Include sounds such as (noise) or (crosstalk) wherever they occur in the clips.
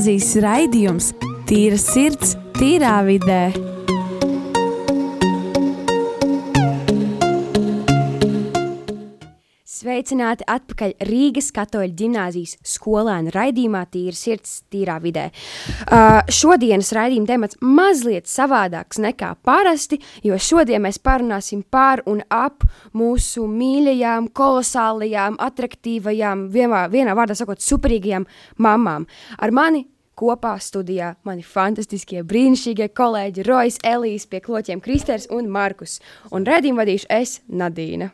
gimnāzijas raidījums Tīra sirds, tīrā vidē. Sveicināti atpakaļ Rīgas katoļu ģimnāzijas skolēnu raidījumā Tīra sirds, tīrā vidē. Uh, šodienas raidījuma temats mazliet savādāks nekā parasti, jo šodien mēs parunāsim par un ap mūsu mīļajām, kolosālajām, atraktīvajām, vienā, vienā vārdā sakot, superīgajām mamām. Ar mani kopā studijā mani fantastiskie, brīnišķīgie kolēģi Rojas, Elīs, pie kloķiem Kristers un Markus. Un raidījumu vadīšu es, Nadīna.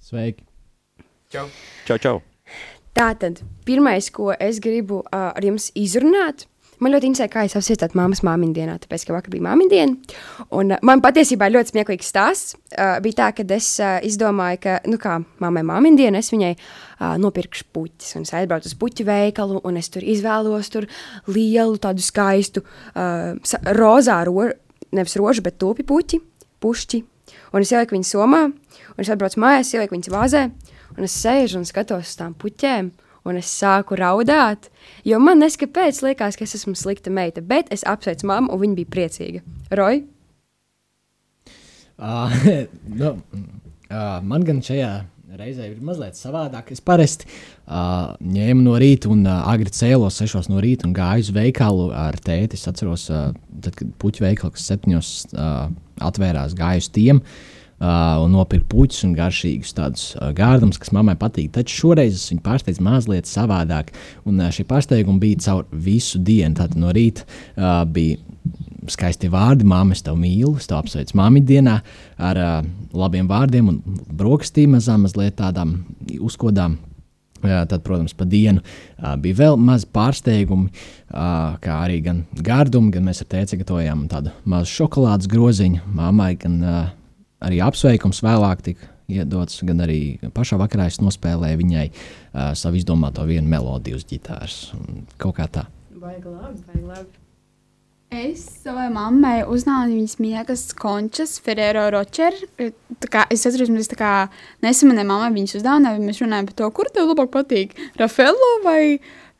Sveiki! Čau! Čau, čau! Tātad, pirmais, ko es gribu uh, ar jums izrunāt, man ļoti interesē, kā jūs apsveicat mammas māmiņu dienā, tāpēc, ka vakar bija māmiņu diena. Un uh, man patiesībā ļoti smieklīgs stāsts. Uh, bija tā, ka es uh, izdomāju, ka, nu kā mammai māmiņu diena, es viņai uh, nopirkšu puķis. Un es aizbraucu uz puķu veikalu, un es tur izvēlos tur lielu, tādu skaistu, uh, rozā, ro, nevis rožu, bet topi puķi, pušķi. Un es ieliku viņu somā, un es atbraucu mājās, ieliku viņu vāzē, un es sēžu un skatos uz tām puķēm, un es sāku raudāt, jo man neskapēc liekas, ka es esmu slikta meita, bet es apsveicu mammu, un viņa bija priecīga. Roy? Uh, (laughs) nu, uh, man gan šajā reizē ir mazliet savādāk. Es parasti uh, ņēmu no rīta un uh, agri cēlos 6 no rīta un gāju uz veikalu ar tēti. Es atceros, uh, tad, kad puķu veikals 7 uh, atvērās, gāju uz tiem. Uh, un nopirkt puķus un garšīgus tādus uh, gārdumus, kas mammai patīk. Taču šoreiz es viņu pārsteidzu mazliet savādāk. Un uh, šie pārsteigumi bija caur visu dienu. Tātad no rīta uh, bija skaisti vārdi, māmiņa, es tevi mīlu, es tevi apsveicu māmiņu dienā ar uh, labiem vārdiem un brokastīm mazām, mazliet tādām uzkodām. Jā, tad, protams, pa dienu uh, bija vēl mazi pārsteigumi, uh, kā arī gan gardumi, gan mēs ar tēci gatavojām tādu mazu šokolādes groziņu. Māmai gan uh, arī apsveikums vēlāk tika iedots, gan arī pašā vakarā es nospēlēju viņai uh, savu izdomāto vienu melodiju uz ģitāras. Kaut kā tā. Baigi labi, baigi labi. Es savai mammai uzdāvināju viņas miegas končas, Ferrero Rocher. Es atceros, mēs tā kā nesamanējām mammai viņas uzdāvinājumu, mēs runājām par to, kur tev labāk patīk, Rafaelo vai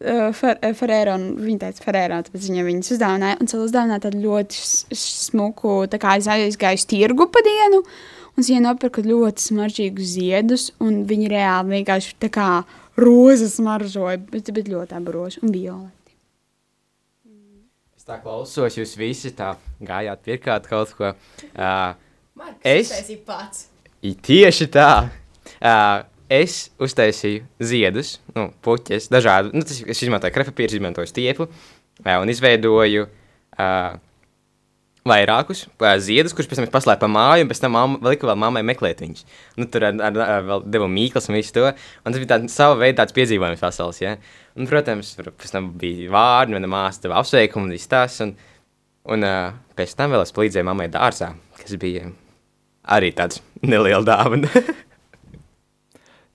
uh, Fer Ferrero. Viņa teica Ferrero, tāpēc viņa viņas uzdāvināja. Un ceļā uzdāvināja tādu ļoti smuku, tā kā es aizgāju uz tirgu pa dienu, un viņa nopirka ļoti smaržīgus ziedus, un viņi reāli vienkārši tā kā rozes smaržoja, bet, bet ļoti abroši un violeti. Es tā klausos, jūs visi tā gājāt, pirkāt kaut ko. Uh, es pats. I tieši tā. Uh, es uztaisīju ziedus, nu, puķes, dažādu. Nu, tas, es izmantoju krepapīru, izmantoju stiepu uh, un izveidoju uh, vairākus uh, ziedus, kurus pēc tam paslēpu māju, un pēc tam mamma, liku vēl mammai meklēt viņus. Nu, tur ar, ar, ar, vēl devu mīklas un visu to. Un tas bija tāds sava veida tāds piedzīvojums vesels, ja. Un, protams, pēc tam bija vārdi, mana māsa deva apsveikumu un viss tas. Un, un uh, pēc tam vēl es palīdzēju mammai dārzā, kas bija arī tāds neliela dāvana. (laughs)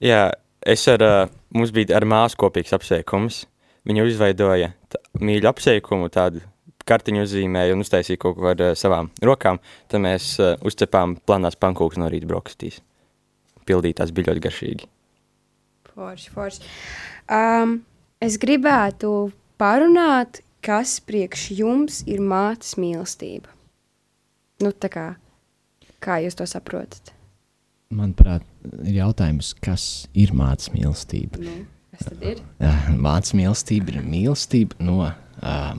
Jā, es ar, mums bija ar māsu kopīgs apsveikums. Viņa izveidoja mīļu apsveikumu, tādu kartiņu uzzīmēja un uztaisīja kaut ko ar uh, savām rokām. Tad mēs uh, uzcepām planās pankūkus no rīta brokastīs. Pildītās bija ļoti garšīgi. Forši, forši. Um, es gribētu parunāt, kas priekš jums ir mātes mīlestība. Nu, tā kā, kā jūs to saprotat? Manuprāt, ir jautājums, kas ir mātes mīlestība? Nu, kas tad ir? Mātes mīlestība ir mīlestība no uh,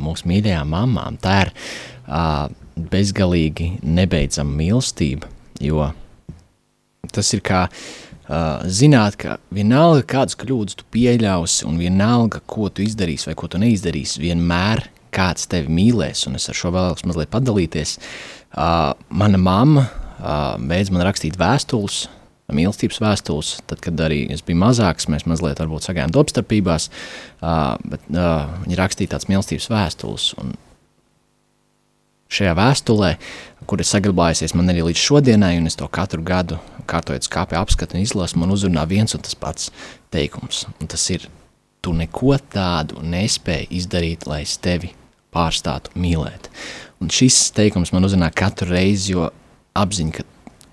mūsu mīļajām mamām. Tā ir uh, bezgalīgi nebeidzama mīlestība, jo tas ir kā uh, zināt, ka vienalga kādas kļūdas tu pieļausi un vienalga, ko tu izdarīsi vai ko tu neizdarīsi, vienmēr kāds tevi mīlēs, un es ar šo vēlos mazliet padalīties. Uh, mana mamma beidz man rakstīt vēstules, mīlestības vēstules. Tad, kad arī es biju mazāks, mēs mazliet sagājām domstarpībās, bet viņi rakstīja tādas mīlestības vēstules. Un šajā vēstulē, kur ir saglabājusies man arī līdz šodienai, un es to katru gadu kārtojot skāpē apskatu un izlasu, man uzrunā viens un tas pats teikums. Un tas ir, tu neko tādu nespēji izdarīt, lai es tevi pārstātu mīlēt. Un šis teikums man uzrunā katru reizi, jo apziņa, ka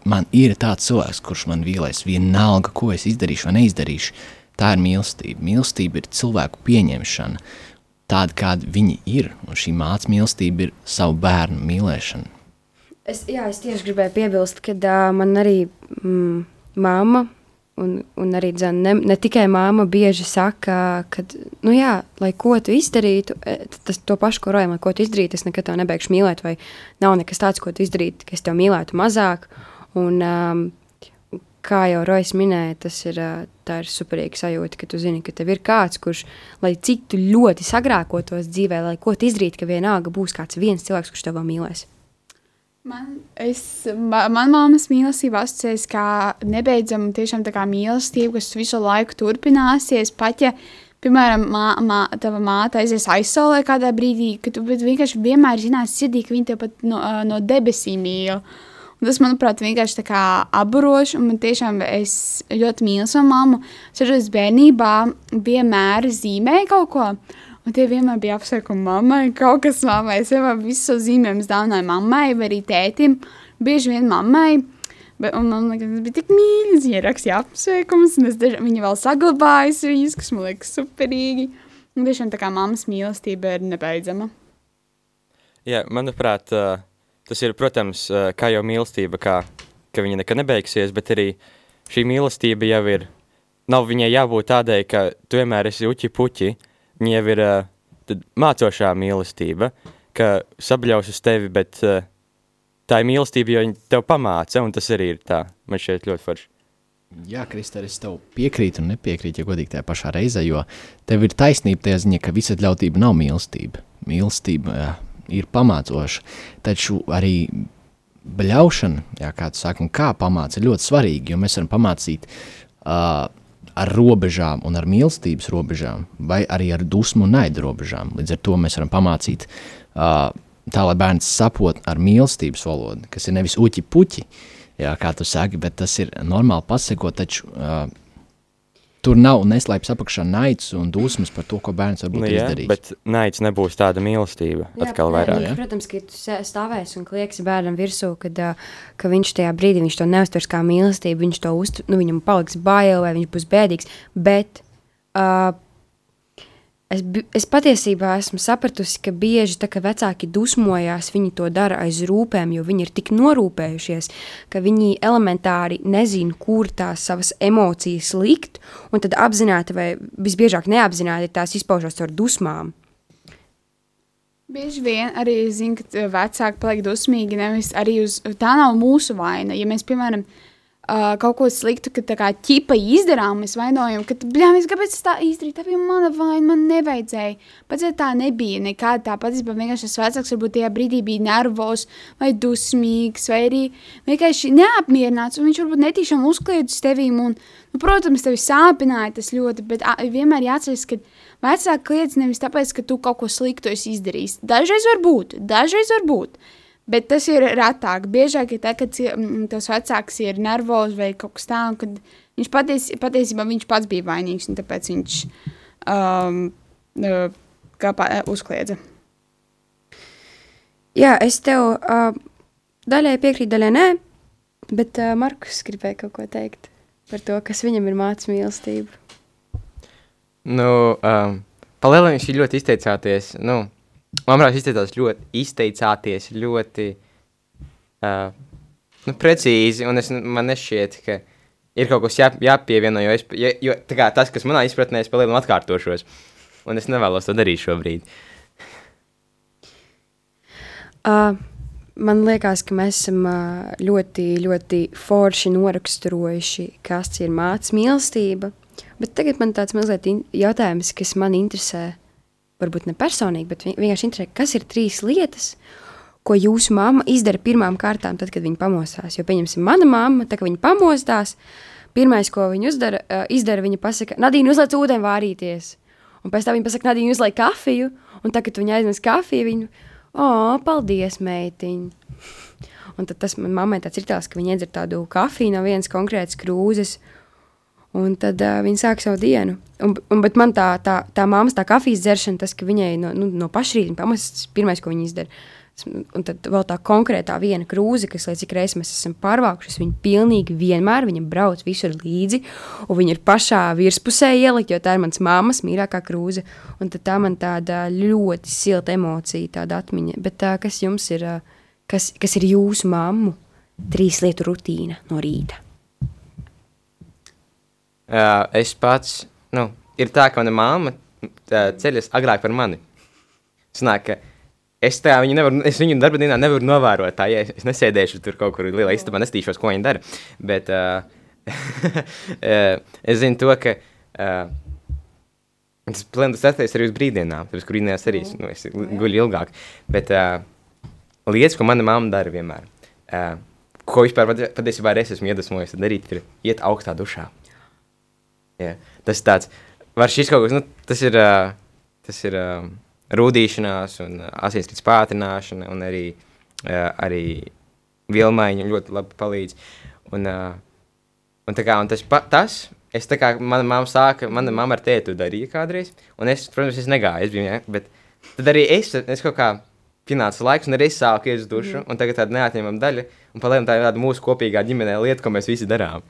man ir tāds cilvēks, kurš man vīlēs vienalga, ko es izdarīšu vai neizdarīšu. Tā ir mīlestība. Mīlestība ir cilvēku pieņemšana. tādi, kādi viņi ir. Un šī mācība mīlestība ir savu bērnu mīlēšana. Es, jā, es tieši gribēju piebilst, ka uh, man arī mm, māma un, un arī dzan, ne, ne tikai māma bieži saka, ka, nu jā, lai ko tu izdarītu, e, tas to pašu, ko rojam, lai ko tu izdarītu, es nekad tev nebeigšu mīlēt, vai nav nekas tāds, ko tu izdarītu, ka es tev mīlētu mazāk. Un, um, kā jau Rojas minēja, tas ir, tā ir superīga sajūta, ka tu zini, ka tev ir kāds, kurš, lai cik tu ļoti sagrākotos dzīvē, lai ko tu izdarītu, ka vienalga būs kāds viens cilvēks, kurš tev mīlēs. Man, es, ma, man mammas mīlestība asociējas kā nebeidzama tiešām tā kā mīlestība, kas visu laiku turpināsies. Pat ja, piemēram, mā, mā, tava māte aizies aizsolē kādā brīdī, ka tu vienkārši vienmēr zinās sirdī, ka viņa tev pat no, no debesīm mīl. Un tas, manuprāt, vienkārši tā kā apburoši, un man tiešām es ļoti mīlu savu mammu. Es arī bērnībā vienmēr zīmēju kaut ko. Un tie vienmēr bija apsveikumi mammai, kaut kas mammai. Es vienmēr visu savu zīmējumu dāvināju mammai vai arī tētim. Bieži vien mammai. Bet, un man liekas, tas bija tik mīļi. Viņa rakstīja apsveikumus, un es daži, viņa vēl saglabājas viņus, kas man liekas superīgi. Un tiešām tā kā mammas mīlestība ir nebeidzama. Jā, manuprāt, tas ir, protams, kā jau mīlestība, kā, ka viņa nekad nebeigsies, bet arī šī mīlestība jau ir, nav viņai jābūt tādai, ka tu vienmēr esi uķi puķi, Viņa jau ir uh, mācošā mīlestība, ka sabļaus uz tevi, bet uh, tā ir mīlestība, jo viņa tev pamāca, un tas arī ir tā. Man šķiet ļoti forši. Jā, Kristēn, es tev piekrītu un nepiekrītu, ja godīgi tajā pašā reizē, jo tev ir taisnība tajā ziņā, ka visatļautība nav mīlestība. Mīlestība jā, ir pamācoša, taču arī bļaušana, jā, kā tu saki, un kā pamāca, ir ļoti svarīgi, jo mēs varam pamācīt uh, ar robežām un ar mīlestības robežām, vai arī ar dusmu un naidu robežām. Līdz ar to mēs varam pamācīt uh, tā, lai bērns saprot ar mīlestības valodu, kas ir nevis uķi puķi, jā, kā tu saki, bet tas ir normāli pasakot, taču uh, tur nav neslēpts apakšā naids un dusmas par to, ko bērns varbūt nu, jā, izdarījis. Bet naids nebūs tāda mīlestība jā, atkal vairāk. Jā. Protams, ka tu stāvēsi un klieksi bērnam virsū, kad, ka viņš tajā brīdī viņš to neuztvers kā mīlestību, viņš to uztver, nu viņam paliks bail vai viņš būs bēdīgs, bet uh, Es, es patiesībā esmu sapratusi, ka bieži tā, ka vecāki dusmojās, viņi to dara aiz rūpēm, jo viņi ir tik norūpējušies, ka viņi elementāri nezina, kur tās savas emocijas likt, un tad apzināti vai visbiežāk neapzināti tās izpaužas ar dusmām. Bieži vien arī zinu, ka vecāki paliek dusmīgi, nevis arī uz tā nav mūsu vaina. Ja mēs, piemēram, uh, uh, kaut ko sliktu, ka tā kā ķipa izdarām, mēs vainojam, ka, bļāmies, kāpēc es tā izdarīju, tā bija mana vaina, man nevajadzēja. Pats, tā nebija nekāda tā patiesībā, vienkārši tas vecāks varbūt tajā brīdī bija nervos vai dusmīgs, vai arī vienkārši neapmierināts, un viņš varbūt netīšām uzkliedz tevīm, un, nu, protams, tevi sāpināja tas ļoti, bet a, vienmēr jāatceras, ka vecāki kliedz nevis tāpēc, ka tu kaut ko sliktu esi izdarījis. Dažreiz var būt, dažreiz var būt, Bet tas ir retāk. Biežāk ir tā, ka tas vecāks ir nervozs vai kaut kas tāds, kad viņš paties, patiesībā viņš pats bija vainīgs un tāpēc viņš um, kā uzkliedza. Jā, es tev uh, daļai piekrītu, daļai nē, bet uh, Markus gribēja kaut ko teikt par to, kas viņam ir mācīts mīlestība. Nu, um, viņš ir ļoti izteicāties, nu, Manuprāt, izteicās ļoti, izteicāties ļoti uh, nu, precīzi, un es, man nešķiet, ka ir kaut kas jā, jāpievieno, jo, es, jo, jo kā, tas, kas manā izpratnē, es palielinām atkārtošos, un es nevēlos to darīt šobrīd. Uh, man liekas, ka mēs esam uh, ļoti, ļoti forši noraksturojuši, kas ir mācība mīlestība, bet tagad man tāds mazliet jautājums, kas man interesē varbūt ne personīgi, bet vienkārši interesē, kas ir trīs lietas, ko jūsu mamma izdara pirmām kārtām, tad, kad viņa pamostās. Jo, pieņemsim, mana mamma, tā kā viņa pamostās, pirmais, ko viņa uzdara, uh, izdara, viņa pasaka, Nadīna, uzliec ūdeni vārīties. Un pēc tam viņa pasaka, Nadīna, uzliek kafiju, un tad, kad viņa aiznes kafiju, viņa, o, paldies, meitiņ. Un tad tas man mammai tāds ir tās, ka viņa iedzer tādu kafiju no vienas konkrētas krūzes, Un tad uh, viņa sāk savu dienu. Un, un, bet man tā, tā, tā māmas tā kafijas dzeršana, tas, ka viņai no, nu, no pašrīta pamats, pirmais, ko viņa izdara, Un tad vēl tā konkrētā viena krūze, kas līdz cik reizes mēs esam pārvākušies, viņa pilnīgi vienmēr, viņa brauc visur līdzi, un viņa ir pašā virspusē ielikt, jo tā ir mans mammas mīļākā krūze. Un tā man tāda ļoti silta emocija, tāda atmiņa. Bet tā, kas jums ir, kas, kas ir jūsu mammu trīs lietu rutīna no rīta? Uh, es pats, nu, ir tā, ka mana māma uh, ceļas agrāk par mani. Sanāk, ka es, tā, viņu nevaru, es viņu darba dienā nevaru novērot. Tā, ja es, es nesēdēšu tur kaut kur lielā istabā, nestīšos, ko viņa dara. Bet uh, (laughs) es zinu to, ka uh, tas plēnus attiecas arī uz brīvdienām, tāpēc, kur brīvdienās arī nu, es guļu ilgāk. Bet uh, lietas, ko mana mamma dara vienmēr, uh, ko vispār pati- patiesībā es esmu iedvesmojis darīt, ir iet augstā dušā. Jā, tas ir tāds, var šis kaut kas, nu, tas ir, uh, tas ir uh, rūdīšanās un asinsrites pātrināšana un arī, uh, arī vielmaiņa ļoti labi palīdz. Un, uh, un tā kā, un tas, pa, tas, es tā kā, mana mamma sāka, mana mamma ar tētu darīja kādreiz, un es, protams, es negāju, es biju, ja, bet tad arī es, es kaut kā pienāca laiks, un arī es sāku iet uz dušu, mm. un tagad tāda neatņemama daļa, un palēm tā ir tāda mūsu kopīgā ģimenē lieta, ko mēs visi darām.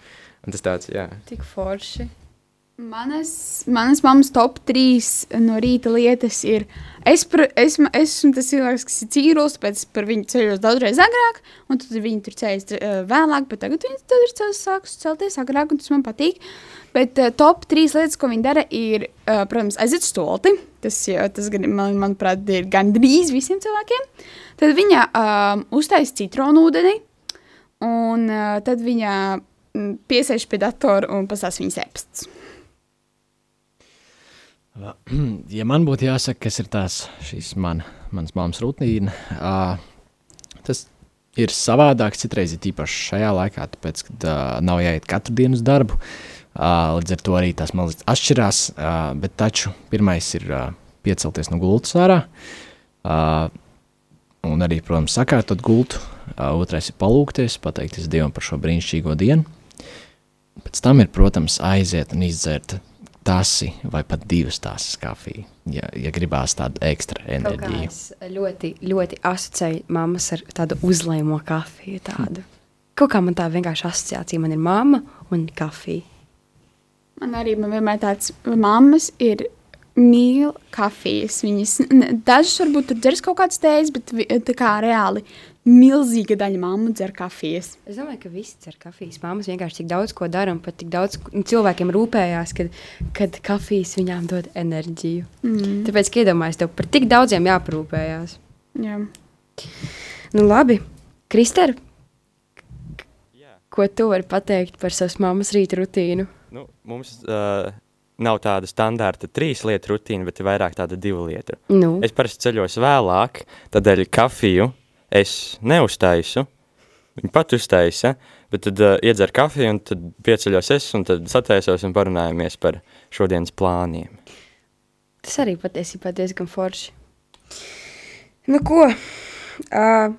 Un tas tāds, jā. Tik forši. Manas, manas mammas top 3 no rīta lietas ir. Es, par, es, esmu tas cilvēks, kas ir cīrulis, tāpēc es par viņu ceļos daudzreiz agrāk, un tad viņi tur ceļas uh, vēlāk, bet tagad viņi tur ir sākus celties agrāk, un tas man patīk. Bet uh, top 3 lietas, ko viņi dara, ir, uh, protams, aiziet stolti. Tas, jā, tas gan, man, manuprāt, ir gandrīz visiem cilvēkiem. Tad viņa uh, uztais citronu ūdeni, un uh, tad viņa mm, piesēž pie datora un pasās viņas ēpsts. Ja man būtu jāsaka, kas ir tās man, manas mammas rutīna, uh, tas ir savādāks citreiz, ir īpaši šajā laikā, tāpēc, kad uh, nav jāiet katru dienu uz darbu. Uh, līdz ar to arī tās mazliet atšķirās, uh, bet taču pirmais ir uh, piecelties no gultas ārā. Uh, un arī, protams, sakārtot gultu. Uh, otrais ir palūkties, pateikties Dievam par šo brīnišķīgo dienu. Pēc tam ir, protams, aiziet un izdzert tasi vai pat divas tases kafiju, ja, ja gribās tādu ekstra enerģiju. es ļoti, ļoti asociēju mammas ar tādu uzlēmo kafiju. Tādu. Kaut kā man tā vienkārši asociācija. Man ir mamma un kafija. Man arī man vienmēr tāds mammas ir mīl kafijas. Viņas ne- dažas varbūt tur dzers kaut kādas tējas, bet tā kā reāli milzīga daļa mammu dzer kafijas. Es domāju, ka visi cer kafijas. Māmas vienkārši tik daudz ko dara un pat tik daudz cilvēkiem rūpējās, kad, kad kafijas viņām dod enerģiju. Mm. Tāpēc, ka iedomājieties, tev par tik daudziem jāparūpējās. Jā. Nu, labi, Kristēr, ko tu vari pateikt par savas mammas rīta rutīnu? Nu, mums uh, nav tāda standarta trīs lietu rutīna, bet ir vairāk tāda divu lietu. Nu, Es parasti ceļos vēlāk, tādēļ kafiju es neuztaisu. Viņa pat uztaisa, bet tad uh, iedzer kafiju, un tad pieceļos es, un tad sataisos un parunājamies par šodienas plāniem. tas arī patiesībā diezgan forši. Nu, ko? Uh,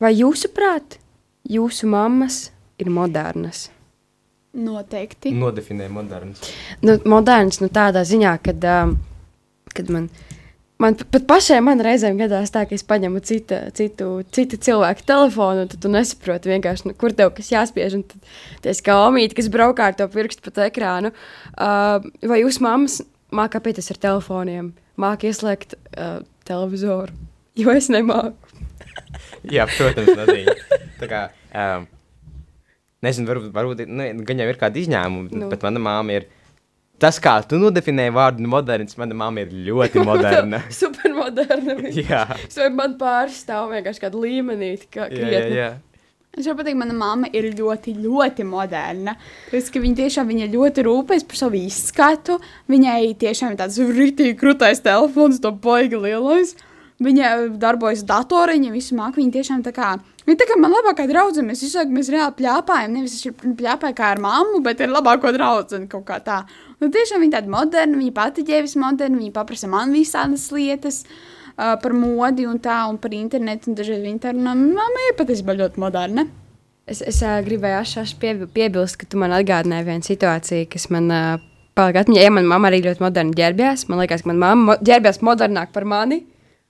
vai jūsuprāt, jūsu mammas ir modernas? Noteikti. Nodefinē moderns. nu, moderns nu, tādā ziņā, kad, um, kad man, man pat pašai man reizēm gadās tā, ka es paņemu cita, citu, citu cilvēku telefonu, un tu nesaproti vienkārši, nu, kur tev kas jāspiež. un Tad tas kā omīte, kas braukā ar to pirkstu pa ekrānu. Uh, vai jūs mammas mākā pietas ar telefoniem, mākā ieslēgt uh, televizoru? Jo es nemāku. (laughs) Jā, protams. Tā kā, um, nezinu, varbūt, varbūt ne, gan jau ir kādi izņēmumi, Nu. nu. bet mana māma ir. Tas, kā tu nodefinēji vārdu moderns, mana māma ir ļoti (laughs) moderna. (laughs) Supermoderna. viņa. (laughs) jā, Es vai man pārstāv vienkārši kādu līmenī, kā jā, jā, krietni. jā. Es jau pateiktu, mana mamma ir ļoti, ļoti moderna. Tas, ka viņa tiešām viņa ļoti rūpējas par savu izskatu. Viņai tiešām ir tāds rītīgi krūtais telefons, to baigi lielais. Viņa darbojas datorā, viņa visu māku. Viņa tiešām tā kā, viņa tā kā man labākā draudzene. Mēs visu laiku mēs reāli pļāpājam. Nevis es pļāpāju kā ar mammu, bet ar labāko draudzeni kaut kā tā. Un tiešām viņa tāda moderna, viņa pati ģēvis moderna, viņa paprasa man visādas lietas. Uh, par modi un tā, un par internetu. Dažreiz viņa tā runā, mamma ir patiesībā ļoti moderna. Es, es uh, gribēju ašās pie, piebilst, ka tu man atgādināji vienu situāciju, kas man uh, palika atmiņā. Ja manā mamā arī ļoti moderni ģērbjās, man liekas, ka manā mamma ģērbjās modernāk par mani.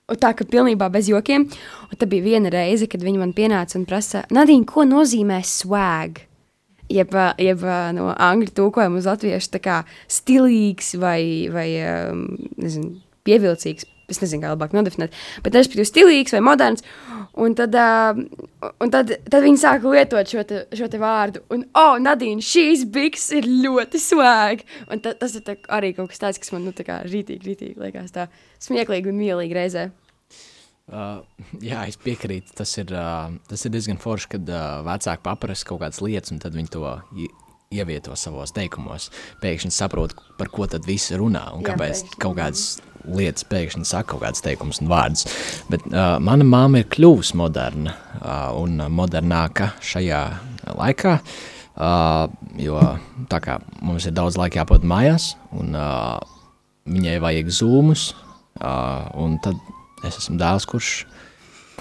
Un tā kā pilnībā bez jokiem. Un tad bija viena reize, kad viņi man pienāca un prasa, Nadīna, ko nozīmē swag? Jeb, jeb no angļu tūkojuma uz latviešu tā kā stilīgs vai, vai ām, nezinu, pievilcīgs. Es nezinu, kā labāk nodefinēt, bet respektīvi stilīgs vai moderns. Un tad, ā, un tad, tad viņi sāka lietot šo, te, šo te vārdu. Un, oh, Nadīna, šīs biks ir ļoti swag. Un ta, tas ir tā, arī kaut kas tāds, kas man nu, tā kā rītīgi, rītīgi liekas tā smieklīgi un mīlīgi reizē. Uh, jā, es piekrītu. Tas ir, uh, tas ir diezgan forši, kad uh, vecāki paprasa kaut kādas lietas, un tad viņi to ievieto savos teikumos. Pēkšņi saprot, par ko tad visi runā un Jā, kāpēc pēkšņi. kaut kādas lietas pēkšņi saka kaut kādas teikumus un vārdus. Bet uh, mana māma ir kļuvusi moderna uh, un modernāka šajā laikā. Uh, jo tā kā mums ir daudz laika jāpavada mājās, un uh, viņai vajag zūmus, uh, un tad es esmu dēls, kurš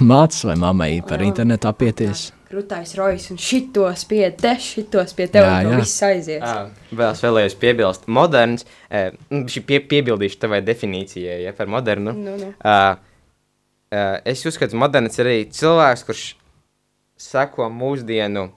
mācās vai mammai par Jā. internetu apieties. Krūtais rojas un šitos pie te, šitos pie tev, Jā, jā. to viss aizies. Jā, vēl es vēlējos piebilst, moderns, šī pie, piebildīšu tavai definīcijai ja, par modernu. Nu, nu. Uh, uh, es uzskatu, ka moderns ir arī cilvēks, kurš seko mūsdienu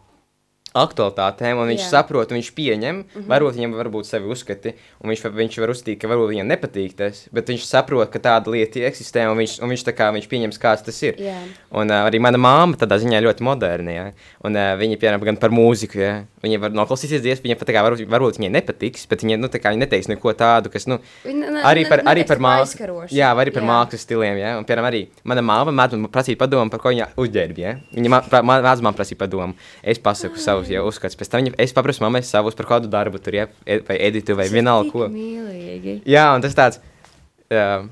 aktualitātēm, un viņš Jā. Saprot, un viņš pieņem, mm -hmm. varbūt viņam var būt savi uzskati, un viņš, viņš var uzskatīt, ka varbūt viņam nepatīk tas, bet viņš saprot, ka tāda lieta eksistē, un viņš, un viņš tā kā viņš pieņems, kāds tas ir. Jā. Un uh, arī mana māma tādā ziņā ļoti moderna. Ja? Un uh, viņa, piemēram, gan par mūziku, ja? viņa var noklausīties dziesmu, viņa pat tā kā varbūt, varbūt viņai nepatiks, bet viņa, nu, tā kā viņa neteiks neko tādu, kas, nu, arī par, arī par mākslas, jā, arī par mākslas stiliem, ja? Un, piemēram, arī mana māma mēdz man prasīt padomu, par ko viņa uzģērbi, ja? Viņa mēdz man prasīt padomu. Es pasaku savus, ja uzskats, pēc tam viņa, es paprasu mammai savus par kādu darbu tur, ja? E- vai editu, vai vienalga ko. Mīlīgi. Jā, un tas tāds, uh,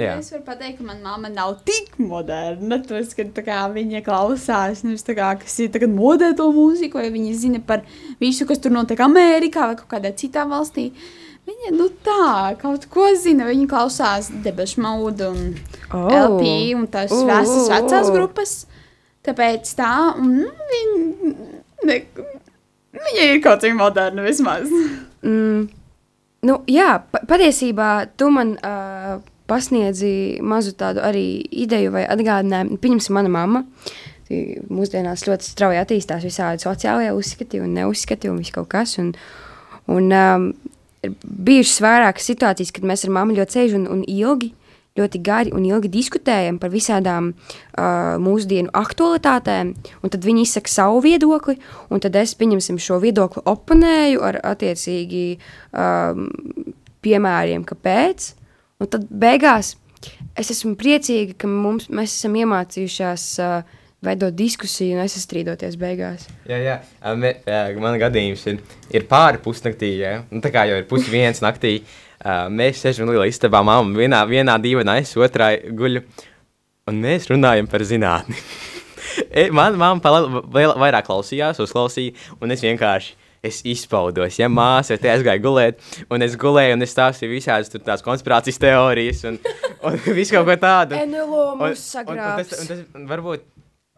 jā. Es varu pateikt, ka manā mamma nav tik moderna. Tas, ka tā kā, viņa klausās, nevis tā kā, kas ir tagad modē to mūziku, vai viņa zina par visu, kas tur notiek Amerikā vai kādā citā valstī. Viņa nu tā, kaut ko zina. Viņa klausās debesu maudu un Oh. LP un tās Oh, vēsas oh, vecās oh. grupas. Tāpēc tā, un viņa, ne, viņa ir kaut cik moderna vismaz. Mm, nu, jā, pa patiesībā tu man uh, pasniedzi mazu tādu arī ideju vai atgādinājumu. Pieņemsim, mana mamma. Mūsdienās ļoti strauji attīstās visādi sociālajie uzskati un neuzskati un viss kaut kas. Un, un, um, ir bijušas vairākas situācijas, kad mēs ar mammu ļoti sēžam un, un ilgi, ļoti gari un ilgi diskutējam par visādām uh, mūsdienu aktualitātēm, un tad viņi izsaka savu viedokli, un tad es pieņemsim šo viedokli oponēju ar attiecīgi um, piemēriem, kāpēc. Un tad beigās es esmu priecīga, ka mums, mēs esam iemācījušās uh, veidot diskusiju un nesastrīdoties beigās. Jā, jā. Man gadījums ir, ir pāri pusnaktī, ja? nu, tā kā jau ir pusi viens naktī. Uh, mēs sēžam lielā istabā, mamma vienā, vienā dīvainā, es otrā guļu, un mēs runājam par zinātni. (laughs) E, Man mamma pala- vēl vairāk klausījās, uzklausīja, un es vienkārši es izpaudos. Ja māsa te aizgāja gulēt, un es gulēju, un es stāstīju visādas tās konspirācijas teorijas, un, un (laughs) visu kaut ko tādu. Un- mūs un- un tas, un tas varbūt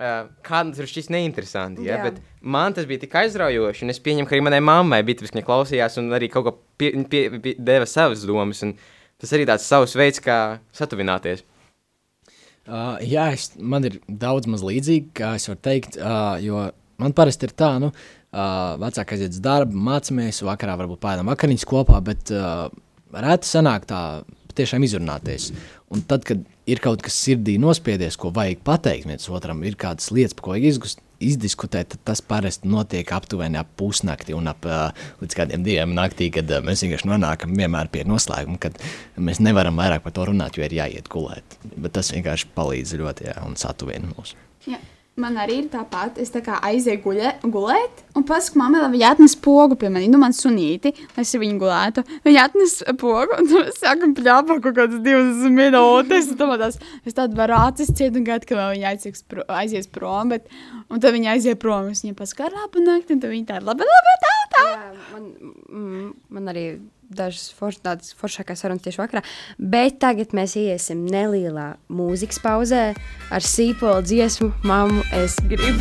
uh, kādam tas šķiet neinteresanti, ja? Jā. bet man tas bija tik aizraujoši. un Es pieņemu, ka arī manai mammai bija tas, ka viņa klausījās un arī kaut ko pie, pie, pie, deva savas domas. un Tas arī tāds savs veids, kā satuvināties. Uh, jā, es, man ir daudz maz līdzīgi, kā es varu teikt, uh, jo man parasti ir tā, nu, uh, vecākais aiziet uz darbu, mācāmies, vakarā varbūt pēdām vakariņas kopā, bet uh, reti sanāk tā tiešām izrunāties. Un tad, kad ir kaut kas sirdī nospiedies, ko vajag pateikt viens otram, ir kādas lietas, ko izgust, izdiskutēt, tad tas parasti notiek aptuveni ap pusnakti un ap uh, līdz kādiem diviem naktī, kad uh, mēs vienkārši nonākam vienmēr pie noslēguma, kad mēs nevaram vairāk par to runāt, jo ir jāiet gulēt. Bet tas vienkārši palīdz ļoti jā, un satuvina mūs. Jā. Man arī ir tāpat. Es tā kā aizēju guļē, gulēt, un pasaku, mammai, lai viņa atnes pogu pie manis. Nu, man sunīti, lai es viņu gulētu. Viņa atnes pogu, un mēs sākam pļāpāt kaut kādas divas minūtes. tās- Es tādu varu acis ciet un gaidu, ka viņa aizies, pro, aizies prom. Bet, un tad viņa aiziet prom. Es viņai pasaku, labu nakti, un tad viņa tāda labi, labi, tā, tā. Jā, man, mm, man arī dažas forš, tādas foršākās sarunas tieši vakarā. Bet tagad mēs iesim nelielā mūzikas pauzē ar sīpolu dziesmu Māmu es gribu.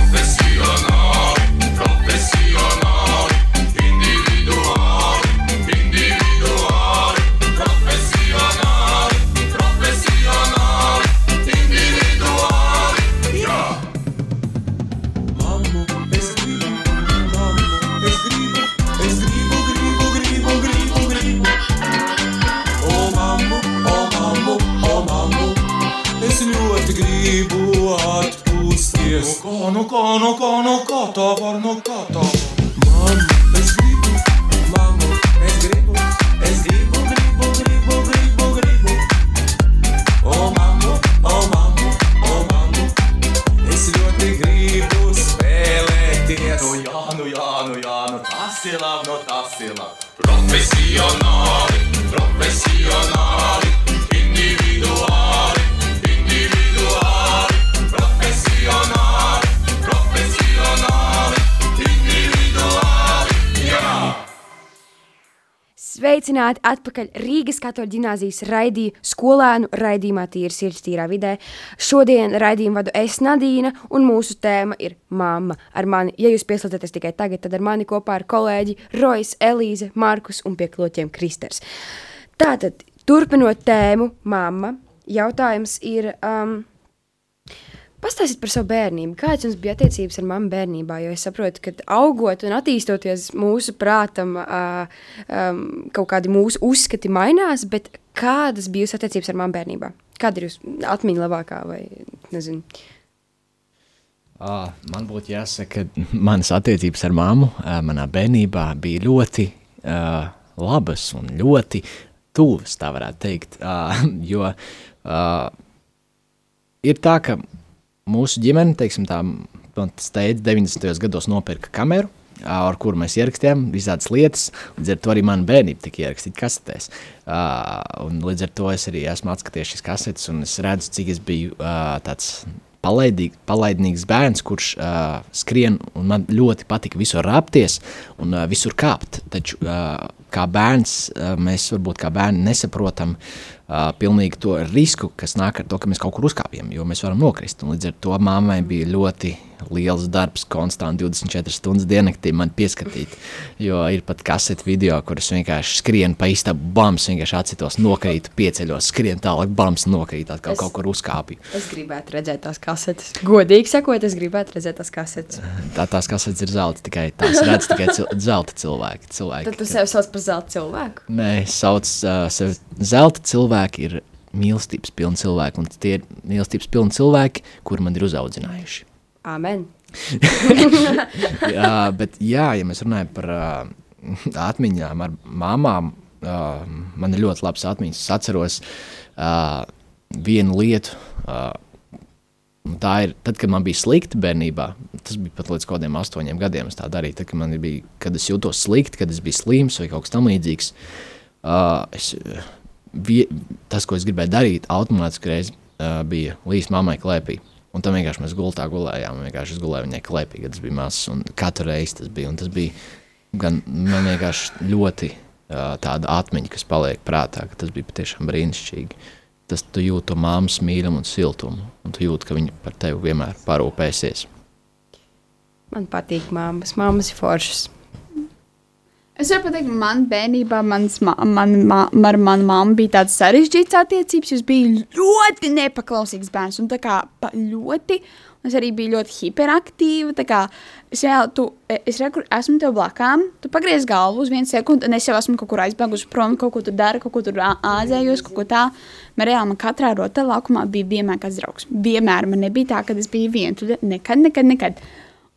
Labi. Atpakaļ Rīgas katoļu ģimnāzijas raidījuma skolēnu raidījumā Tīra sirds tīrā vidē. Šodien raidījumu vadu es Nadīna, un mūsu tēma ir mamma. Ar mani, ja jūs pieslēdzaties tikai tagad, tad ar mani kopā ir kolēģi Rojas, Elīze, Markus un pie kloķiem Kristers. Tātad, turpinot tēmu mamma, jautājums ir... Um, Pastāstiet par savu bērnību. Kādas jums bija attiecības ar mammu bērnībā? Jo es saprotu, ka augot un attīstoties mūsu prātam, uh, um, kaut kādi mūsu uzskati mainās, bet kādas bija jūsu attiecības ar mammu bērnībā? Kāda ir jūsu atmiņa labākā vai nezinu? Ah, man būtu jāsaka, ka manas attiecības ar mammu ah, manā bērnībā bija ļoti uh, labas un ļoti tuvas, tā varētu teikt. Uh, jo uh, ir tā, ka mūsu ģimene, teiksim, tā steidz 90. gados nopirka kameru, ar kuru mēs ierakstījām visādas lietas. Līdz ar to arī mana bērnība tika ierakstīta kasetēs. Uh, līdz ar to es arī esmu atskatījies šīs kasetes, un es redzu, cik es biju uh, tāds palaidīg, palaidnīgs bērns, kurš uh, skrien, un man ļoti patika visur rāpties un uh, visur kāpt. Taču uh, kā bērns, mēs varbūt kā bērni nesaprotam pilnīgi to risku, kas nāk ar to, ka mēs kaut kur uzkāpjam, jo mēs varam nokrist. Un līdz ar to mammai bija ļoti liels darbs, konstanti 24 stundas diennaktī man pieskatīt. Jo ir pat kaseti video, kuras vienkārši skrien pa istabu, bams, vienkārši atsitos, nokrīt, pieceļos, skrien tālāk, bams, nokrīt, atkal Es- kaut kur uzkāpju. Es gribētu redzēt tās kasetes. Godīgi sakot, es gribētu redzēt tās kasetes. Tā tās kasetes ir zelta, tikai tās redz tikai cil zelta cilvēki. cilvēki Tad tu sev sauc par zelta cilvēku. Nē, es saucu uh, sevi zelta cilvēki ir mīlestības pilni cilvēki, un tie ir mīlestības pilni cilvēki, kuri man ir uzaudzinājuši. Amen. (laughs) jā, bet, jā, ja mēs runājam par uh, atmiņām ar māmām, uh, man ir ļoti labas atmiņas. Es atceros uh, vienu lietu. Uh, Tā ir tad, kad man bija slikti bērnībā. Tas bija pat līdz kaut kādiem astoņiem gadiem. Es tā darīju, tad, kad, bija, kad es jutos slikti, kad es biju slims vai kaut kas tamlīdzīgs. Uh, es, uh, vie, tas, ko es gribēju darīt, automātiski reiz, uh, bija līdz mammai klēpī. Un tam vienkārši mēs gultā gulējām. Vienkārši es gulēju viņai klēpī, kad tas bija mazs. Katru reizi tas bija. Un tas bija gan man vienkārši ļoti uh, tāda atmiņa, kas paliek prātā, ka tas bija patiešām brīnišķīgi. Tas tu jūti to māmas mīlumu un siltumu, un tu jūti, ka viņa par tevi vienmēr parūpēsies. Man patīk māmas. Māmas ir foršas. Es varu pateikt, man bērnībā mans, ma, man, ma, ar manu mammu bija tādas sarežģītas attiecības. Es biju ļoti nepaklausīgs bērns un tā kā ļoti. Es arī biju ļoti hiperaktīva. tā kā Es jau tu, es reku, esmu tev blakām, tu pagriez galvu uz vienu sekundi, un es jau esmu kaut kur aizbēgusi prom, kaut ko tur dara, kaut ko tur āzējos, kaut ko tā. Man reāli man katrā rotaļlaukumā bija vienmēr kāds draugs. Vienmēr man nebija tā, ka es biju vientuļa. Nekad, nekad, nekad.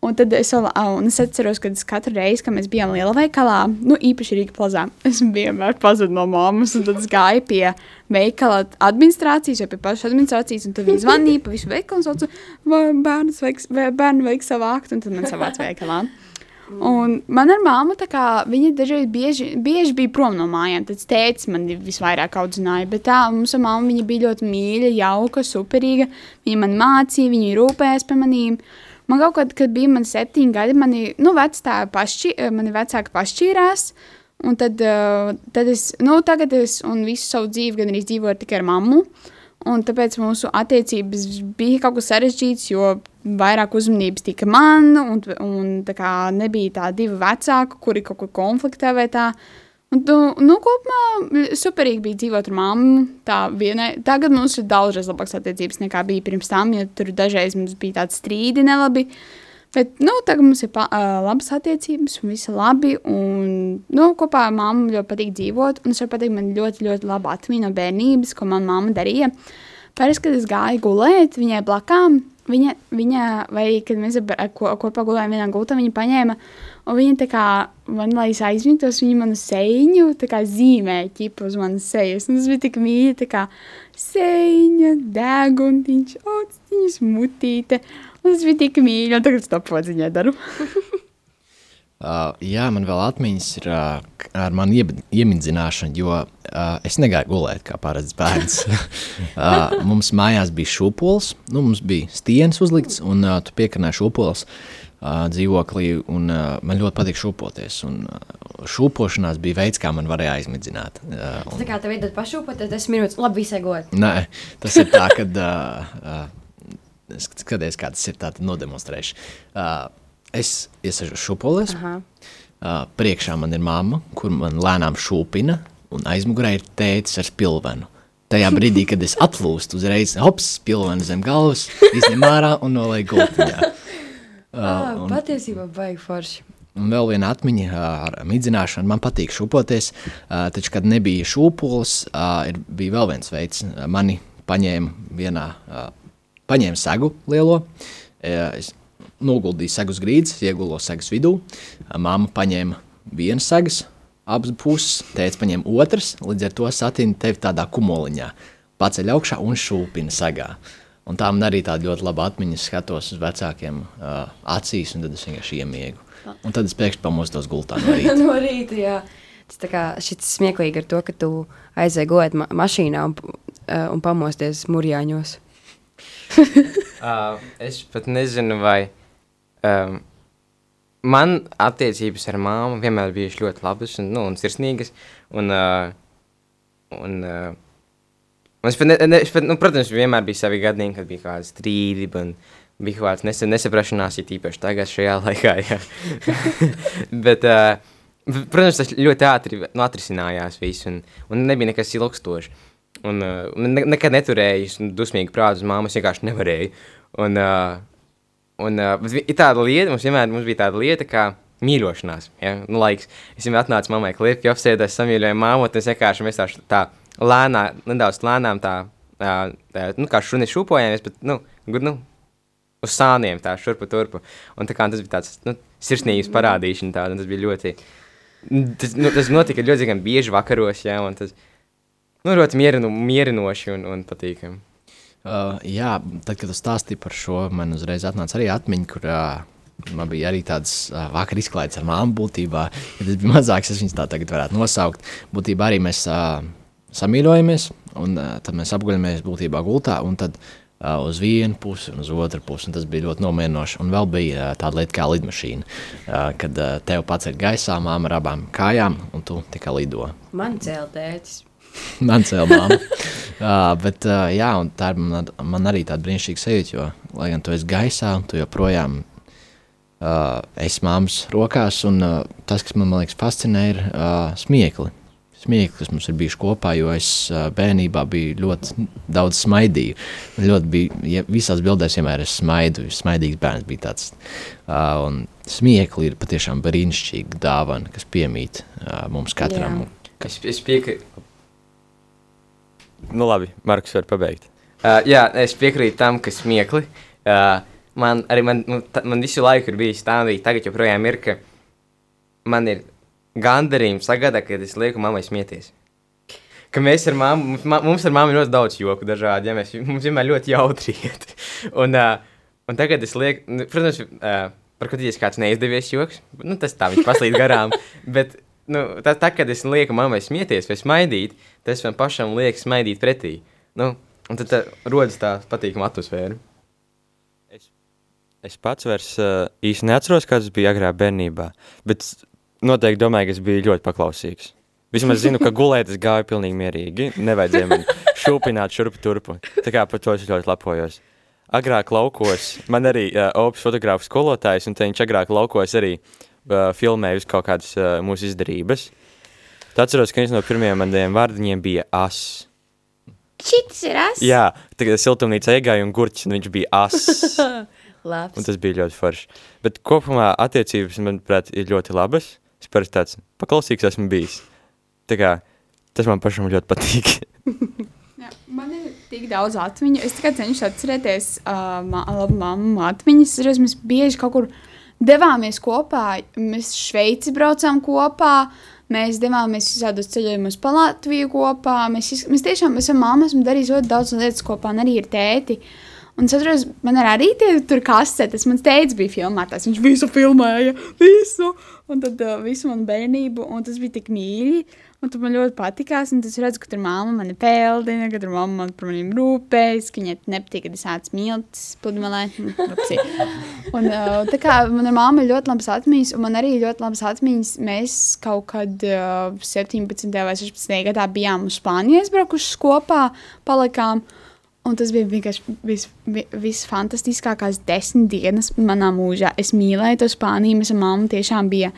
Un tad es, un es atceros, ka es katru reizi, kad mēs bijām lielā veikalā, nu, īpaši Rīgā plazā, (laughs) es vienmēr pazudu no mammas. Tad es gāju pie veikala administrācijas, vai pie pašas administrācijas, un tad viņi zvanīja pa visu veikalu un sauca, vai bērns veiks, vai bērnu veiks savākt, un tad man savāc veikalā. Un man ar māmu tā kā viņa dažreiz bieži, bieži bija prom no mājām. Tad tēvs man visvairāk audzināja. Bet tā mums ar māmu viņa bija ļoti mīļa, jauka, superīga. Viņa man mācīja, viņa rūpējās par manīm. Man kaut kad, kad bija man septiņi gadi, mani nu, pašķi, mani vecāki pašķīrās. Un tad, uh, tad es, nu, tagad es visu savu dzīvi gan arī dzīvoju tikai ar mammu. Un tāpēc mūsu attiecības bija kaut kas sarežģīts, jo vairāk uzmanības tika man, un, un tā nebija tā divi vecāki, kuri kaut kur konfliktē vai tā. Un, nu, kopumā superīgi bija dzīvot ar mammu. Vienai, tagad mums ir daudzreiz labākas attiecības nekā bija pirms tam, jo tur dažreiz mums bija tādi strīdi nelabi. Bet nu, tagad mums ir pa, uh, labas attiecības, un viss ir labi. Un, nu, kopā ar mammu ļoti patīk dzīvot. Un es varu pateikt, man ļoti, ļoti labi atmiņa no bērnības, ko manā mamma darīja. Parasti, kad es gāju gulēt viņai blakām, viņa, viņa vai kad mēs ar- ko- kopā gulējām vienā gultā, viņa paņēma. Un viņa tā kā man, lai es aizmigtos, viņa manu sēņu tā kā zīmēja ķipa uz manas sejas. Un tas bija tik mīļi, tā kā sēņa, deguntiņš, austiņas, mutīte. Un tas bija tik mīļi, un tagad es to podziņā daru. (laughs) Uh, jā, man vēl atmiņas ir uh, ar manu ieb- iemidzināšanu, jo uh, es negāju gulēt kā parasts bērns. (laughs) uh, mums mājās bija šūpoles, nu, mums bija stieņas uzlikts, un uh, tu piekarnēji šūpoles uh, dzīvoklī, un uh, man ļoti patīk šūpoties. Un, uh, šūpošanās bija veids, kā man varēja aizmidzināt. Uh, Tā kā tev ir pašūpa, tad 10 minūtes, labi, visai godīgi. Nē, tas ir tā, ka uh, uh, es skaties, kā tas ir tāds nodemonstrējuši. Uh, es iesažu šūpoles. Aha. Uh, priekšā man ir mamma, kur man lēnām šūpina, un aizmugurē ir tēcis ar spilvenu. Tajā brīdī, kad es atlūstu, uzreiz hops, spilvena zem galvas, izņem ārā un nolaiž gultiņā. Ah, patiesībā baigi forši. Un vēl viena atmiņa ar midzināšanu. Man patīk šūpoties, taču, kad nebija šūpoles, bija vēl viens veids. Mani paņēma vienā, paņēma segu lielo. Es noguldīju segus grīdas, iegulo segus vidū. Māma paņēma vienas segas, abas puses, tēvs paņēma otras, līdz ar to satīna tevi tādā kumoliņā. Paceļ augšā un šūpina segā. Un tā man arī tāda ļoti laba atmiņa. Skatos uz vecākiem uh, acīs, un tad es vienkārši iemiegu. Un tad es pēkšņi pamostos gultā no rīta. (laughs) no rīta, jā. Tas tā kā šis smieklīgi ar to, ka tu aizēji gulēt ma mašīnā un, uh, un pamosties murjāņos. Uh, es pat nezinu, vai um, man attiecības ar māmu vienmēr bijušas ļoti labas un, nu, un sirsnīgas. Un, uh, un, uh, un es pat, ne, ne, es pat, nu, protams, vienmēr bija savi gadījumi, kad bija strīdi. Un, Bija kaut kāds nesa, nesaprašanās, ir īpaši tagad, šajā (laughs) laikā. (laughs) Bet, uh, protams, tas ļoti ātri nu, atrisinājās. Viss, un, un nebija nekas ilgstošs. Un, uh, ne, nekad neturēju es dusmīgi prātu uz māmu, es vienkārši nevarēju. Un, uh, un uh, ir tāda lieta, mums vienmēr mums bija tāda lieta, kā mīļošanās. Ja? Nu, laiks. Es vienmēr atnācu mammai klipi, apsēdās, samīļoju māmu, un es vienkārši mēs tā, tā lēnā, nedaudz lēnām tā, tā, nu, kā šuni šūpojāmies, bet, nu, gur, nu, uz sāniem tā šurpu turpu. Un tā kā tas bija tāds, nu, sirsnības parādīšana tāda, un tas bija ļoti, tas, nu, tas notika ļoti gan bieži vakaros, ja, un tas, nu, ļoti mierinu, mierinoši un, un patīkami. Uh, jā, tad, kad tu stāstīji par šo, man uzreiz atnāca arī atmiņa, kur uh, man bija arī tāds uh, vakar izklaides ar māmu būtībā. Ja tas bija mazāks, es viņus tā tagad varētu nosaukt. Būtībā arī mēs uh, samīļojamies, un uh, tad mēs apguļamies būtībā gultā, un tad uh, uz vienu pusi un uz otru pusi. un Tas bija ļoti nomierinoši. Un vēl bija uh, tāda lieta kā lidmašīna, uh, kad uh, tev paceļ gaisā māma ar abām kājām, un tu tikai lido. Man cēl tētis. (laughs) Man cēlā māma. (laughs) uh, bet, uh, jā, un tā ir man, man arī tāda brīnišķīga sajūta, jo, lai gan tu esi gaisā, tu joprojām uh, es māmas rokās, un uh, tas, kas man, man liekas fascinē, ir uh, smiekli. Smiekli, kas mums ir bijuši kopā, jo es uh, bērnībā biju ļoti daudz smaidīju. Ļoti bija, ja visās bildēs vienmēr es smaidu, smaidīgs bērns bija tāds. Uh, un smiekli ir patiešām brīnišķīga dāvana, kas piemīt uh, mums katram. Jā. Es, es piekrītu. Nu, labi, Marks var pabeigt. Uh, jā, es piekrītu tam, ka smiekli. Uh, man arī man, nu, ta, man visu laiku ir bijis tā, arī tagad joprojām ir, ka man ir gandarījums sagādāt, kad es lieku mammai smieties. Ka mēs ar mammu, mums, ar mammu ir ļoti daudz joku dažādi, ja mēs, mums vienmēr ļoti jautri (laughs) iet. un, uh, un tagad es lieku, nu, protams, uh, par ko tieši kāds neizdevies joks, nu, tas tā viņš paslīd garām, (laughs) bet nu, tā, tā, kad es lieku mammai smieties vai smaidīt, tas man pašam liek smaidīt pretī. Nu, un tad tā, rodas tā patīkama atmosfēra. Es pats vairs uh, īsti neatceros, kāds bija agrā bērnībā, bet noteikti domāju, ka es biju ļoti paklausīgs. Vismaz zinu, ka gulēt es gāju pilnīgi mierīgi. Nevajadzēja man šūpināt šurpu turpu. Tā kā par to es ļoti lepojos. Agrāk laukos, man arī uh, opis fotogrāfs skolotājs, un viņš agrāk laukos arī uh, filmēja uz kaut kādas uh, mūsu izdarības. Tad atceros, ka viens no pirmajiem maniem vārdiņiem bija as. Šis ir es. Jā, tagad siltumnīca iegāja un gurķis, un viņš bija as. (laughs) Labs. Un tas bija ļoti forši. Bet kopumā attiecības, manuprāt, ir ļoti labas. Es parasti tāds paklausīgs esmu bijis. Tā kā tas man pašam ļoti patīk. (laughs) Jā, man ir tik daudz atmiņu. Es tikai cenšos atcerēties, uh, ma labu mammu atmiņas. Es bieži kaut kur devāmies kopā. Mēs Šveici braucām kopā. Mēs devāmies visādos ceļojumos pa Latviju kopā. Mēs, mēs tiešām esam mamma, esam darījuši ļoti daudz lietas kopā, un arī ar tēti. Un es atceros, man ir arī tie tur kasetes. Mans tēvs bija filmētājs. Viņš visu filmēja, visu. Un tad uh, visu manu bērnību, un tas bija tik mīļi. Un tas man ļoti patīkās. Un tas redzu, ka tur mamma mani peldina, ka tur mamma man par maniem rūpējas, ka viņai nepatīk, kad es ācu miltus pludmalē. Nu. Un, uh, tā kā man ar mammu ir ļoti labas atmiņas, un man arī ļoti labas atmiņas. Mēs kaut kad uh, 17. vai 16. gadā bijām uz Spāniju aizbraukuši kopā, palikām. Un tas bija vienkārši vis, vi- visfantastiskākās desmit dienas manā mūžā. Es mīlēju to Spāniju. Mēs ar mammu tiešām bija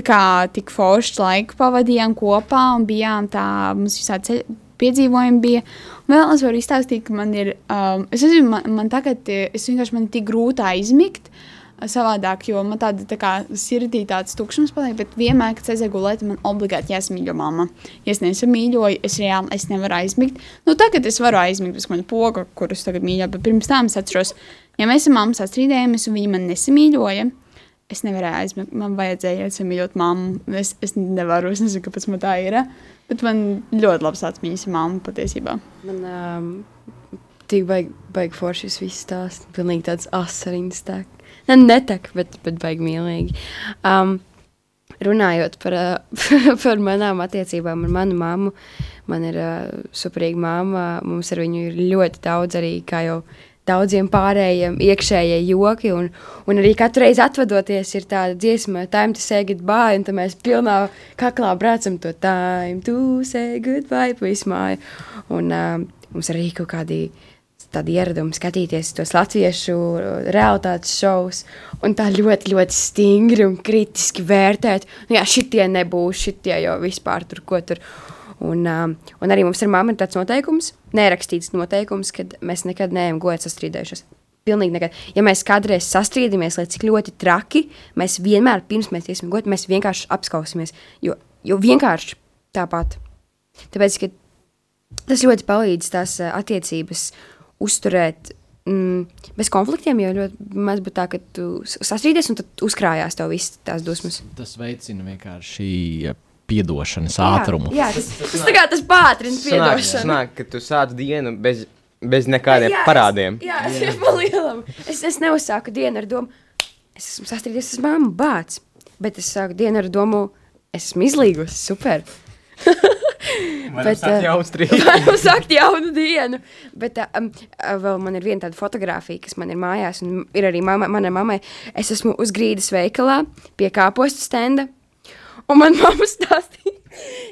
tā kā tik forši laiku pavadījām kopā un bijām tā, mums visādi ceļ, piedzīvojumi bija. Un vēl es varu izstāstīt, ka man ir, um, es nezinu, man, man tagad, es vienkārši man ir tik grūti aizmigt. eh, Savādāk, jo man tāda tā kā sirdī tāds tukšums paliek, bet vienmēr, kad es aizēju gulēt, man obligāti jāsamīļo mamma. Ja es nesamīļoju, es reāli es nevaru aizmigt. Nu, tagad es varu aizmigt, bez manas poga, kurus tagad mīļoju, bet pirms tam es atceros, ja mēs ar mammu sastrīdējāmies un viņa man nesamīļoja, es nevarēju aizmigt. Man vajadzēja samīļot mammu. Es, es nevaru, es nezinu, kāpēc man tā ir. Bet man ļoti labs atmiņas ar mammu patiesībā. Man um, tik baigi, forši šis viss stāsts. Pilnīgi tāds asariņas tek. Ne, netek, bet, bet baigi mīlīgi. Um, runājot par, uh, (laughs) par manām attiecībām ar manu mammu, man ir uh, superīga mamma. Mums ar viņu ir ļoti daudz arī, kā jau daudziem pārējiem, iekšējie joki. Un, un arī katru reizi atvadoties, ir tāda dziesma, time to say goodbye. Un mēs pilnā kaklā braucam to time to say goodbye pa visu māju. Un uh, mums arī kaut kādi tādi ieradumi skatīties tos latviešu realitātes šovus un tā ļoti, ļoti stingri un kritiski vērtēt. Nu, jā, šitie nebūs, šitie jau vispār tur ko tur. Un, um, un arī mums ar mammu ir tāds noteikums, nerakstīts noteikums, ka mēs nekad neejam godīgi sastrīdējušies. Pilnīgi nekad. Ja mēs kādreiz sastrīdamies, lai cik ļoti traki, mēs vienmēr, pirms mēs iesim godīgi, mēs vienkārši apskausimies. Jo, jo vienkārši tāpat. Tāpēc, ka tas ļoti palīdz tās ā, attiecības uzturēt mm, bez konfliktiem. Jo ļoti maz būtu tā, ka tu sastrīdies un tad uzkrājās tev visas tās dusmas. Tas veicina vienkārši piedošanas ātrumu. Jā, jā tas, tas, tā kā tas pātrina piedošanu. sanāk, ka tu sāc dienu bez, bez nekādiem Jā, parādiem. Es, jā, tas ir pa lielam. Es, es neuzsāku dienu ar domu, es esmu sastrīdies ar mammu, bāc. Bet es sāku dienu ar domu, es esmu izlīgusi, super. (laughs) Bet, sākt eh, jaunu strīdu? (laughs) Varam sākt jaunu dienu. Bet um, vēl man ir viena tāda fotografija, kas man ir mājās, un ir arī mama, manai mammai. Es esmu uz grīdas veikalā pie kāpostu stenda, un man (laughs) mamma stāstīja,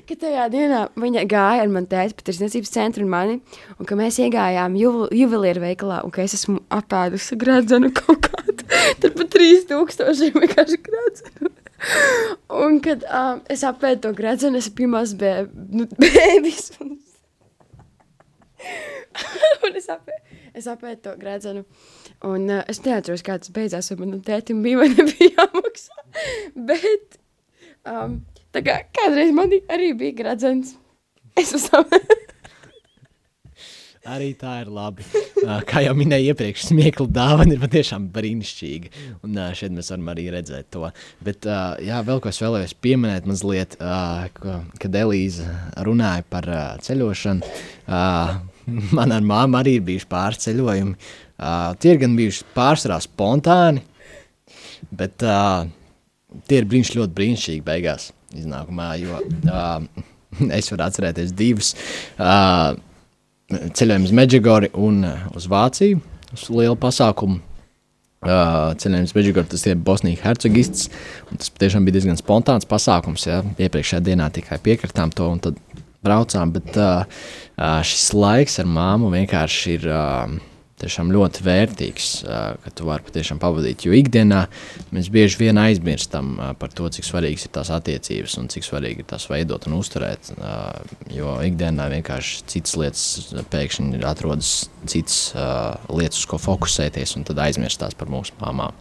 ka tajā dienā viņa gāja ar mani tēti pa tirsniecības centru un mani, un ka mēs iegājām juvel, juvelieru veikalā, un ka es esmu apēdusi gradzenu kaut kādu. (laughs) Tur pat 3000 vienkārši gradzenu. (laughs) Un kad um, es apēdu to gradzenu, es biju mazs bē, nu, bēbis. Un, un es apēdu, es apēdu to gradzenu. Un uh, es neatceros, kā tas beidzās, vai manam tētim bija vai nebija jāmaksā. Bet um, tā kā kādreiz man arī bija gradzens. Es uzsācu. (laughs) Arī tā ir labi. Kā jau minēju iepriekš, smiekla dāvana ir patiešām brīnišķīga. Un šeit mēs varam arī redzēt to. Bet, jā, vēl ko es vēlējos pieminēt, mazliet, ka- kad Elīze runāja par ceļošanu. Man ar māmu arī ir bijuši pārceļojumi. Tie ir gan bijuši pārsvarā spontāni, bet uh, tie ir brīnišķīgi, ļoti brīnišķīgi beigās iznākumā. Jo uh, es varu atcerēties divus. Uh, ceļojam uz Meģigoru un uz Vāciju uz lielu pasākumu. Uh, ceļojums Meģigoru, tas ir Bosnijas hercogists. Tas patiešām bija diezgan spontāns pasākums. Ja? Iepriekšējā dienā tikai piekritām to un tad braucām. Bet uh, šis laiks ar māmu vienkārši ir. Uh, Tiešām ļoti vērtīgs, ka tu vari patiešām pavadīt. Jo ikdienā mēs bieži vien aizmirstam par to, cik svarīgas ir tās attiecības un cik svarīgi ir tās veidot un uzturēt. Jo ikdienā vienkārši citas lietas pēkšņi atrodas citas lietas, uz ko fokusēties, un tad aizmirstās par mūsu māmām.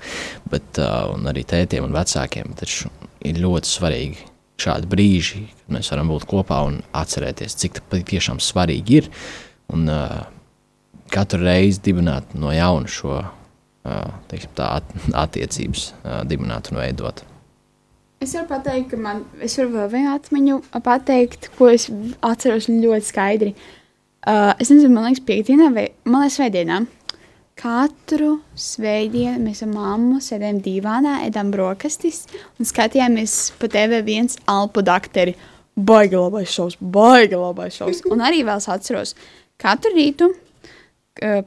Bet, arī tētiem un vecākiem. Taču ir ļoti svarīgi šādi brīži, kad mēs varam būt kopā un atcerēties, cik tas patiešām svarīgi ir. Un, uh, katru reizi dibināt no jauna šo teiksim, tā, at, attiecības, dibināt un veidot. Es varu pateikt, ka man varu vēl vienu atmiņu pateikt, ko es atceros ļoti skaidri. Uh, es nezinu, man liekas, piekdienā vai man liekas, svētdienā. Katru svētdienu mēs ar mammu sēdējām divānā, ēdām brokastis un skatījāmies pa TV viens alpu dakteri. Baigi labais šovs, baigi labais šovs. Un arī vēl es atceros, katru rītu,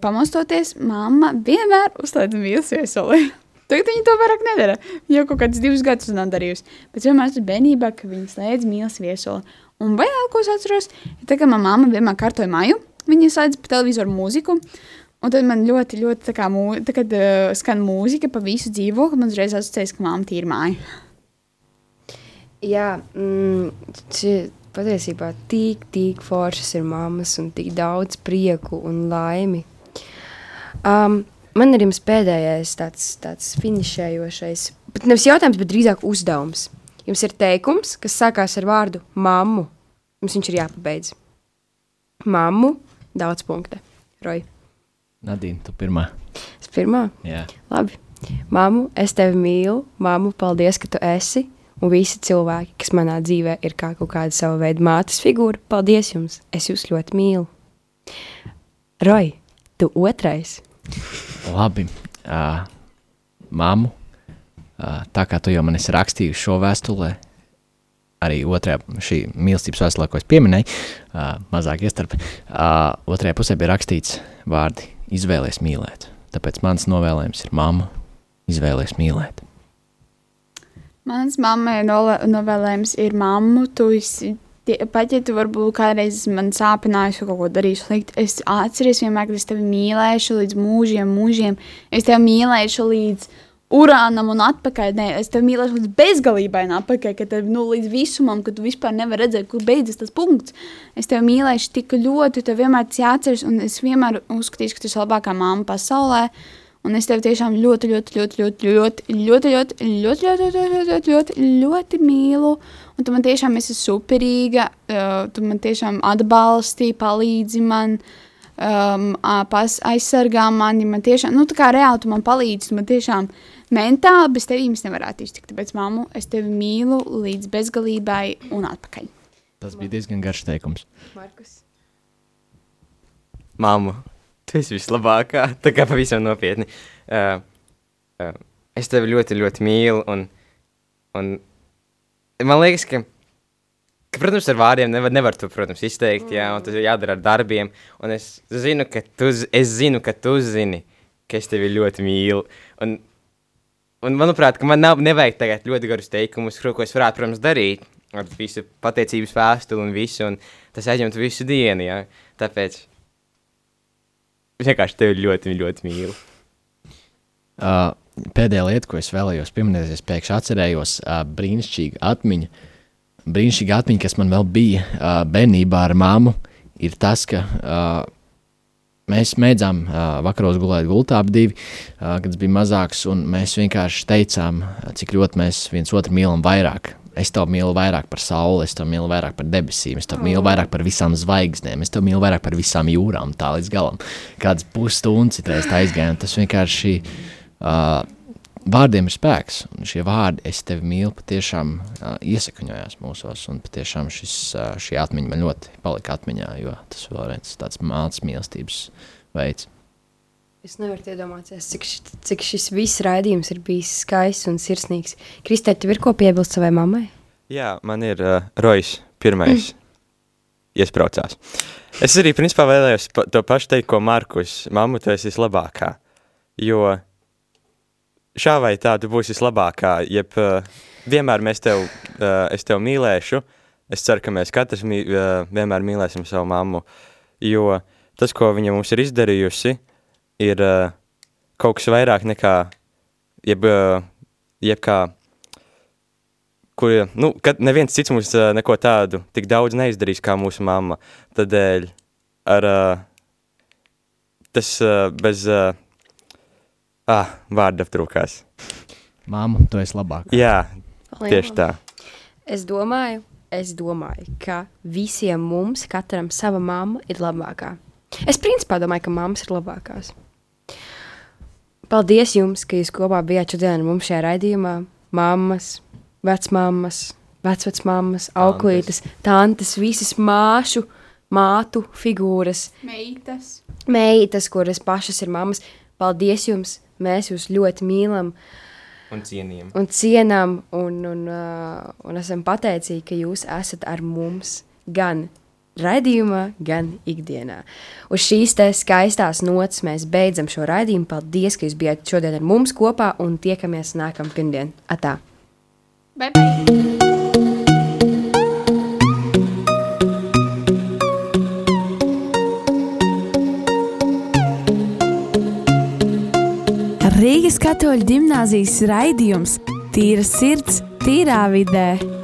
pamostoties, mamma vienmēr uzlaida mīlas viesoli. (laughs) Tagad viņa to vairāk nedara. Viņa jau kaut kādus divus gadus nav darījusi. Bet vienmēr tas bērnībā, ka viņa slēdz mīlas viesoli. Un vēl ko es atceros, ir tā, ka manā mamma vienmēr kārtoja māju. Viņa slēdz pa televizoru mūziku. Un tad man ļoti, ļoti tā kā mū, tā, kad, uh, skan mūzika pa visu dzīvokli, man uzreiz asociējas, ka mamma tīra māja. Jā, mm, šie patiesībā tik, tik foršas ir mammas un tik daudz prieku un laimi. Um, man ir jums pēdējais tāds, tāds finišējošais, bet nevis jautājums, bet drīzāk uzdevums. Jums ir teikums, kas sākās ar vārdu mammu. Jums viņš ir jāpabeidz. Mammu, daudz punktu. Roja, Nadīna, tu pirmā. es pirmā. Jā. Labi. Māmu, es tevi mīlu. Māmu, paldies, ka tu esi. Un visi cilvēki, kas manā dzīvē ir kā kaut kāda sava veida mātes figūra, paldies jums. Es jūs ļoti mīlu. Roja, tu otrais. Labi. Uh, Māmu, uh, tā kā tu jau man esi rakstījis šo vēstulē, arī otrajā šī mīlestības vēstulē, ko es pieminēju, uh, mazāk iestarp, uh, otrajā pusē bija rakstīts vārdi izvēlies mīlēt. Tāpēc mans novēlējums ir mamma, izvēlies mīlēt. Mans mammai novēlējums ir mammu. Tu esi, pat ja tu varbūt kādreiz man sāpinājusi kaut ko darījusi slikti, es atceros vienmēr, ka es tevi mīlēšu līdz mūžiem, mūžiem. Es tevi mīlēšu līdz urānam un atpakaļ. Nē, es tevi mīlēšu līdz bezgalībai atpakaļ, ka tev nu, līdz visumam, ka tu vispār nevari redzēt, kur beidzas tas punkts. Es tevi mīlēšu tik ļoti, tev vienmēr tas jāatceras, un es vienmēr uzskatīšu, ka tu esi labākā mamma pasaulē. Un es tevi tiešām ļoti, ļoti, ļoti, ļoti, ļoti, ļoti, ļoti, ļoti, ļoti, ļoti, ļoti, ļoti, ļoti mīlu. Un tu man tiešām esi superīga, uh, tu man tiešām atbalsti, palīdzi man, um, aizsargā mani. Man tiešām, nu, tā kā reāli tu man palīdzi, tu man tiešām mentāli bez tevis nevarētu iztikt. Tāpēc, māmu, es tevi mīlu līdz bezgalībai un atpakaļ. Tas bija diezgan garš teikums. Markus. Māmu, tu esi vislabākā. (laughs) Tā kā pavisam nopietni. Uh, uh, es tevi ļoti, ļoti mīlu. Un, un man liekas, ka, ka, protams, ar vārdiem nevar, nevar to, protams, izteikt. Jā, un tas ir jādara ar darbiem. Un es zinu, ka tu, es zinu, ka tu zini, ka es tevi ļoti mīlu. Un, un manuprāt, man nav, nevajag tagad ļoti garus teikumus, ko es varētu, protams, darīt. Ar visu pateicības vēstuli un visu. Un tas aizņemtu visu dienu. Jā. Tāpēc vienkārši tevi ļoti, ļoti mīlu. Uh, pēdējā lieta, ko es vēlējos pieminēt, es pēkšņi atcerējos uh, brīnišķīgu atmiņu. Brīnišķīga atmiņa, kas man vēl bija uh, bērnībā ar māmu, ir tas, ka uh, mēs mēdzām uh, vakaros gulēt gultā abi divi, uh, kad es biju mazāks, un mēs vienkārši teicām, cik ļoti mēs viens otru mīlam vairāk. Es tev mīlu vairāk par sauli, es tev mīlu vairāk par debesīm, es tev mīlu vairāk par visām zvaigznēm, es tev mīlu vairāk par visām jūrām, tā līdz galam. Kāds pusstundas citreiz un tas vienkārši uh, vārdiem ir spēks. Un šie vārdi, es tevi mīlu, patiešām uh, iesakņojās mūsos, un patiešām šis, uh, šī atmiņa man ļoti palika atmiņā, jo tas vēlreiz tāds mācības mīlestības veids. Es nevaru iedomāties, cik, š- cik šis viss raidījums ir bijis skaists un sirsnīgs. Kristē, tev ir ko piebilst savai mammai? Jā, man ir uh, Rojas pirmais iespraucās. Es arī principā vēlējos pa, to pašu teikt, ko Markus, mamma, tu esi vislabākā, jo šā vai tā tu būsi vislabākā, jeb uh, vienmēr mēs tev, uh, es tev mīlēšu, es ceru, ka mēs katrs mī, uh, vienmēr mīlēsim savu mammu, jo tas, ko viņa mums ir izdarījusi, ir uh, kaut kas vairāk nekā, jeb, uh, jeb kā, kur, nu, kad neviens cits mums uh, neko tādu tik daudz neizdarīs kā mūsu mamma. Tādēļ ar uh, tas uh, bez uh, ah, vārda aptrūkās. Māma, tu esi labākā. Jā, tieši tā. Es domāju, es domāju, ka visiem mums, katram sava mamma ir labākā. Es principā domāju, ka mammas ir labākās. Paldies jums, ka jūs kopā bijāt šodien ar mums šajā raidījumā. Mammas, vecmāmas, vecvecmāmas, auklītes, tantes, visas māšu, mātu figūras, Meitas. meitas, kuras pašas ir mammas. Paldies jums! Mēs jūs ļoti mīlam Un cienījam. un cienām, un, un, uh, un esam pateicīgi, ka jūs esat ar mums gan raidījumā, gan ikdienā. Uz šīs skaistās nots mēs beidzam šo raidījumu. Paldies, ka jūs bijāt šodien ar mums kopā un tiekamies nākamā pirmdiena. Atā! Bye bye! Rīgas katoļu gimnāzijas raidījums Tīra sirds, tīrā vidē.